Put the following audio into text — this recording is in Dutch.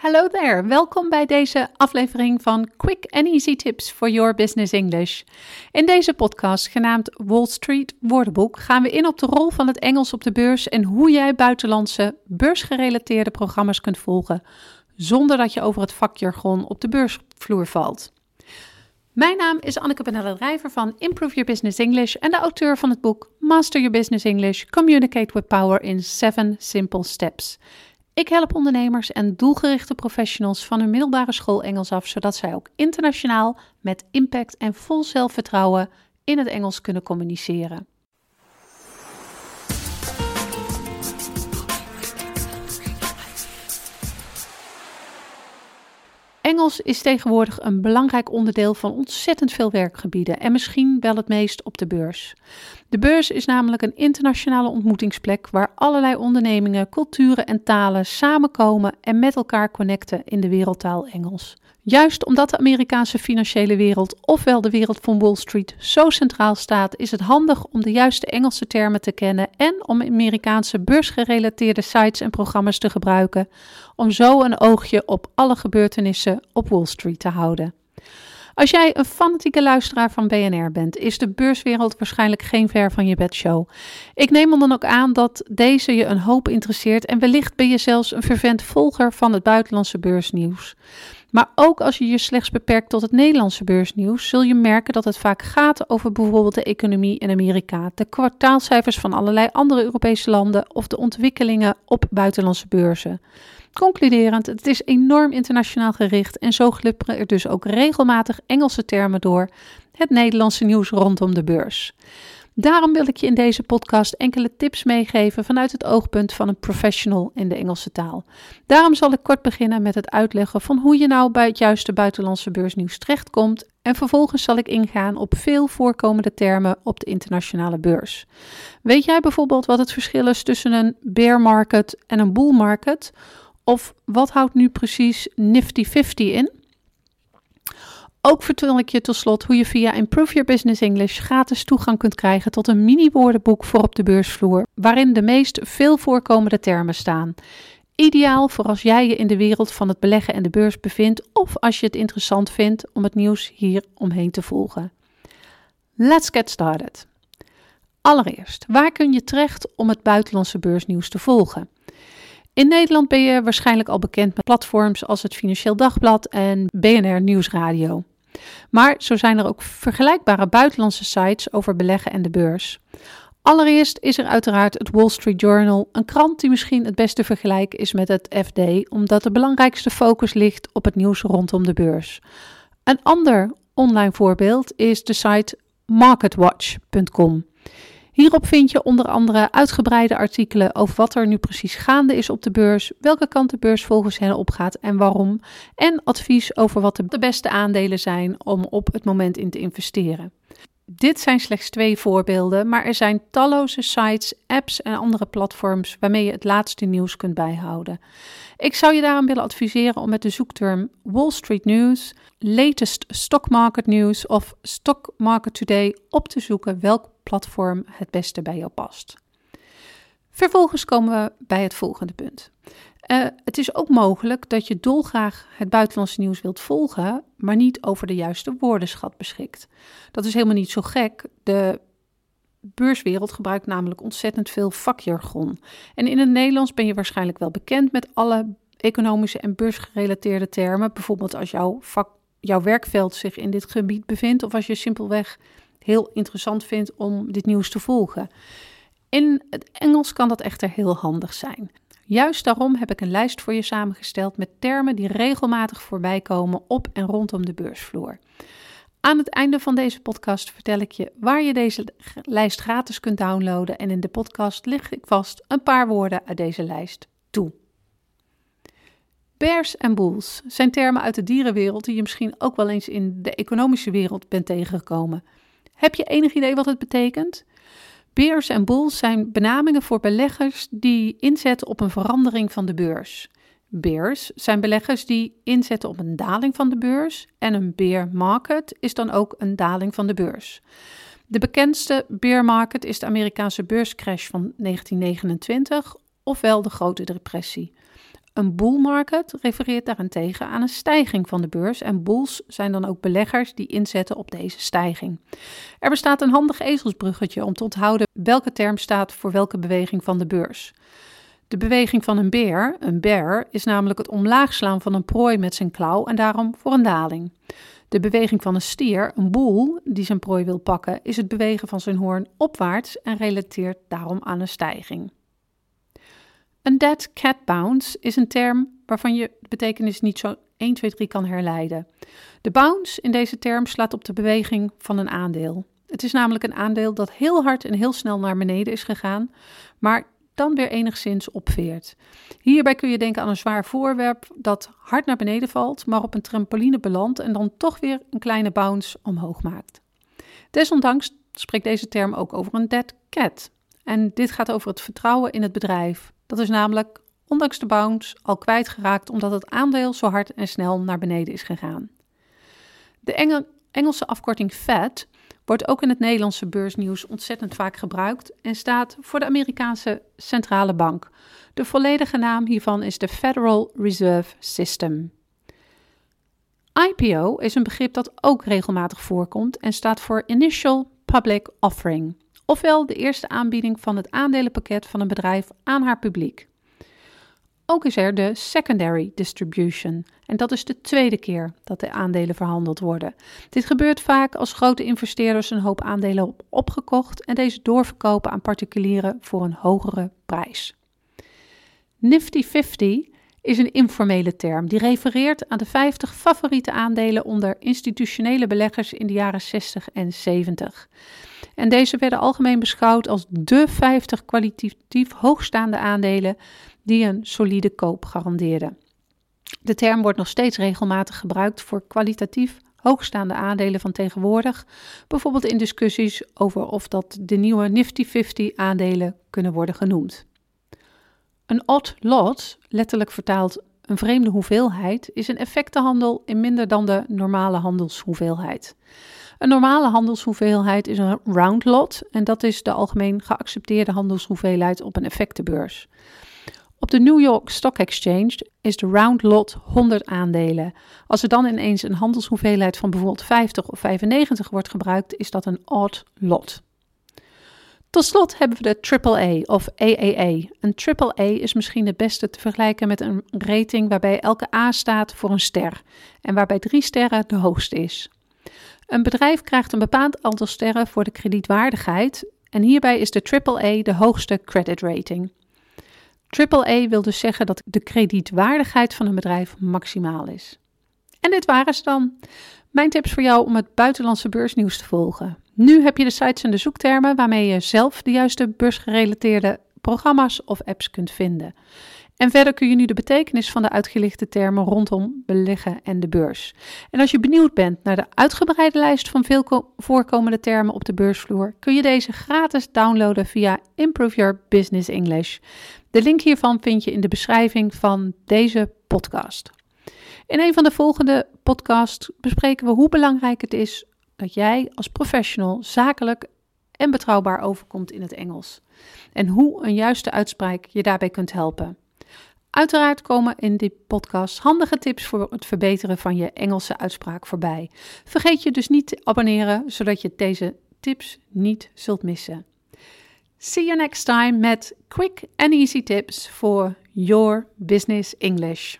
Hello there, welkom bij deze aflevering van Quick and Easy Tips for Your Business English. In deze podcast, genaamd Wall Street Woordenboek, gaan we in op de rol van het Engels op de beurs en hoe jij buitenlandse beursgerelateerde programma's kunt volgen, zonder dat je over het vakjargon op de beursvloer valt. Mijn naam is Anneke Benelle Rijver van Improve Your Business English en de auteur van het boek Master Your Business English: Communicate with Power in 7 Simple Steps. Ik help ondernemers en doelgerichte professionals van hun middelbare school Engels af, zodat zij ook internationaal met impact en vol zelfvertrouwen in het Engels kunnen communiceren. Engels is tegenwoordig een belangrijk onderdeel van ontzettend veel werkgebieden en misschien wel het meest op de beurs. De beurs is namelijk een internationale ontmoetingsplek waar allerlei ondernemingen, culturen en talen samenkomen en met elkaar connecten in de wereldtaal Engels. Juist omdat de Amerikaanse financiële wereld, ofwel de wereld van Wall Street, zo centraal staat, is het handig om de juiste Engelse termen te kennen en om Amerikaanse beursgerelateerde sites en programma's te gebruiken, om zo een oogje op alle gebeurtenissen op Wall Street te houden. Als jij een fanatieke luisteraar van BNR bent, is de beurswereld waarschijnlijk geen ver van je bedshow. Ik neem dan ook aan dat deze je een hoop interesseert en wellicht ben je zelfs een fervent volger van het buitenlandse beursnieuws. Maar ook als je je slechts beperkt tot het Nederlandse beursnieuws, zul je merken dat het vaak gaat over bijvoorbeeld de economie in Amerika, de kwartaalcijfers van allerlei andere Europese landen of de ontwikkelingen op buitenlandse beurzen. Concluderend, het is enorm internationaal gericht en zo glipperen er dus ook regelmatig Engelse termen door het Nederlandse nieuws rondom de beurs. Daarom wil ik je in deze podcast enkele tips meegeven vanuit het oogpunt van een professional in de Engelse taal. Daarom zal ik kort beginnen met het uitleggen van hoe je nou bij het juiste buitenlandse beursnieuws terechtkomt en vervolgens zal ik ingaan op veel voorkomende termen op de internationale beurs. Weet jij bijvoorbeeld wat het verschil is tussen een bear market en een bull market? Of wat houdt nu precies Nifty 50 in? Ook vertel ik je tot slot hoe je via Improve Your Business English gratis toegang kunt krijgen tot een mini-woordenboek voor op de beursvloer, waarin de meest veel voorkomende termen staan. Ideaal voor als jij je in de wereld van het beleggen en de beurs bevindt of als je het interessant vindt om het nieuws hier omheen te volgen. Let's get started. Allereerst, waar kun je terecht om het buitenlandse beursnieuws te volgen? In Nederland ben je waarschijnlijk al bekend met platforms als het Financieel Dagblad en BNR Nieuwsradio. Maar zo zijn er ook vergelijkbare buitenlandse sites over beleggen en de beurs. Allereerst is er uiteraard het Wall Street Journal, een krant die misschien het beste vergelijk is met het FD, omdat de belangrijkste focus ligt op het nieuws rondom de beurs. Een ander online voorbeeld is de site marketwatch.com. Hierop vind je onder andere uitgebreide artikelen over wat er nu precies gaande is op de beurs, welke kant de beurs volgens hen opgaat en waarom, en advies over wat de beste aandelen zijn om op het moment in te investeren. Dit zijn slechts twee voorbeelden, maar er zijn talloze sites, apps en andere platforms waarmee je het laatste nieuws kunt bijhouden. Ik zou je daarom willen adviseren om met de zoekterm Wall Street News, Latest Stock Market News of Stock Market Today op te zoeken welk platform het beste bij jou past. Vervolgens komen we bij het volgende punt. Uh, het is ook mogelijk dat je dolgraag het buitenlandse nieuws wilt volgen, maar niet over de juiste woordenschat beschikt. Dat is helemaal niet zo gek. De beurswereld gebruikt namelijk ontzettend veel vakjargon. En in het Nederlands ben je waarschijnlijk wel bekend met alle economische en beursgerelateerde termen. Bijvoorbeeld als jouw, vak, jouw werkveld zich in dit gebied bevindt, of als je simpelweg heel interessant vindt om dit nieuws te volgen. In het Engels kan dat echter heel handig zijn. Juist daarom heb ik een lijst voor je samengesteld met termen die regelmatig voorbij komen op en rondom de beursvloer. Aan het einde van deze podcast vertel ik je waar je deze lijst gratis kunt downloaden en in de podcast lig ik vast een paar woorden uit deze lijst toe. Bears en bulls zijn termen uit de dierenwereld die je misschien ook wel eens in de economische wereld bent tegengekomen. Heb je enig idee wat het betekent? Bears en bulls zijn benamingen voor beleggers die inzetten op een verandering van de beurs. Bears zijn beleggers die inzetten op een daling van de beurs en een bear market is dan ook een daling van de beurs. De bekendste bear market is de Amerikaanse beurscrash van 1929, ofwel de Grote Depressie. Een bull market refereert daarentegen aan een stijging van de beurs en bulls zijn dan ook beleggers die inzetten op deze stijging. Er bestaat een handig ezelsbruggetje om te onthouden welke term staat voor welke beweging van de beurs. De beweging van een beer, een bear, is namelijk het omlaag slaan van een prooi met zijn klauw en daarom voor een daling. De beweging van een stier, een boel die zijn prooi wil pakken, is het bewegen van zijn hoorn opwaarts en relateert daarom aan een stijging. Een dead cat bounce is een term waarvan je de betekenis niet zo 1, 2, 3 kan herleiden. De bounce in deze term slaat op de beweging van een aandeel. Het is namelijk een aandeel dat heel hard en heel snel naar beneden is gegaan, maar dan weer enigszins opveert. Hierbij kun je denken aan een zwaar voorwerp dat hard naar beneden valt, maar op een trampoline belandt en dan toch weer een kleine bounce omhoog maakt. Desondanks spreekt deze term ook over een dead cat. En dit gaat over het vertrouwen in het bedrijf. Dat is namelijk, ondanks de bounce, al kwijtgeraakt omdat het aandeel zo hard en snel naar beneden is gegaan. De Engelse afkorting FED wordt ook in het Nederlandse beursnieuws ontzettend vaak gebruikt en staat voor de Amerikaanse centrale bank. De volledige naam hiervan is de Federal Reserve System. IPO is een begrip dat ook regelmatig voorkomt en staat voor Initial Public Offering, ofwel de eerste aanbieding van het aandelenpakket van een bedrijf aan haar publiek. Ook is er de secondary distribution. En dat is de tweede keer dat de aandelen verhandeld worden. Dit gebeurt vaak als grote investeerders een hoop aandelen op opgekocht en deze doorverkopen aan particulieren voor een hogere prijs. Nifty 50 is een informele term die refereert aan de 50 favoriete aandelen onder institutionele beleggers in de jaren 60 en 70. En deze werden algemeen beschouwd als de 50 kwalitatief hoogstaande aandelen die een solide koop garandeerden. De term wordt nog steeds regelmatig gebruikt voor kwalitatief hoogstaande aandelen van tegenwoordig, bijvoorbeeld in discussies over of dat de nieuwe Nifty 50 aandelen kunnen worden genoemd. Een odd lot, letterlijk vertaald een vreemde hoeveelheid, is een effectenhandel in minder dan de normale handelshoeveelheid. Een normale handelshoeveelheid is een round lot en dat is de algemeen geaccepteerde handelshoeveelheid op een effectenbeurs. Op de New York Stock Exchange is de round lot 100 aandelen. Als er dan ineens een handelshoeveelheid van bijvoorbeeld 50 of 95 wordt gebruikt, is dat een odd lot. Tot slot hebben we de AAA of AAA. Een AAA is misschien het beste te vergelijken met een rating waarbij elke A staat voor een ster en waarbij drie sterren de hoogste is. Een bedrijf krijgt een bepaald aantal sterren voor de kredietwaardigheid en hierbij is de AAA de hoogste credit rating. AAA wil dus zeggen dat de kredietwaardigheid van een bedrijf maximaal is. En dit waren ze dan. Mijn tips voor jou om het buitenlandse beursnieuws te volgen. Nu heb je de sites en de zoektermen waarmee je zelf de juiste beursgerelateerde programma's of apps kunt vinden. En verder kun je nu de betekenis van de uitgelichte termen rondom beleggen en de beurs. En als je benieuwd bent naar de uitgebreide lijst van veel voorkomende termen op de beursvloer, kun je deze gratis downloaden via Improve Your Business English. De link hiervan vind je in de beschrijving van deze podcast. In een van de volgende podcasts bespreken we hoe belangrijk het is dat jij als professional zakelijk en betrouwbaar overkomt in het Engels. En hoe een juiste uitspraak je daarbij kunt helpen. Uiteraard komen in die podcast handige tips voor het verbeteren van je Engelse uitspraak voorbij. Vergeet je dus niet te abonneren, zodat je deze tips niet zult missen. See you next time met quick and easy tips for your business English.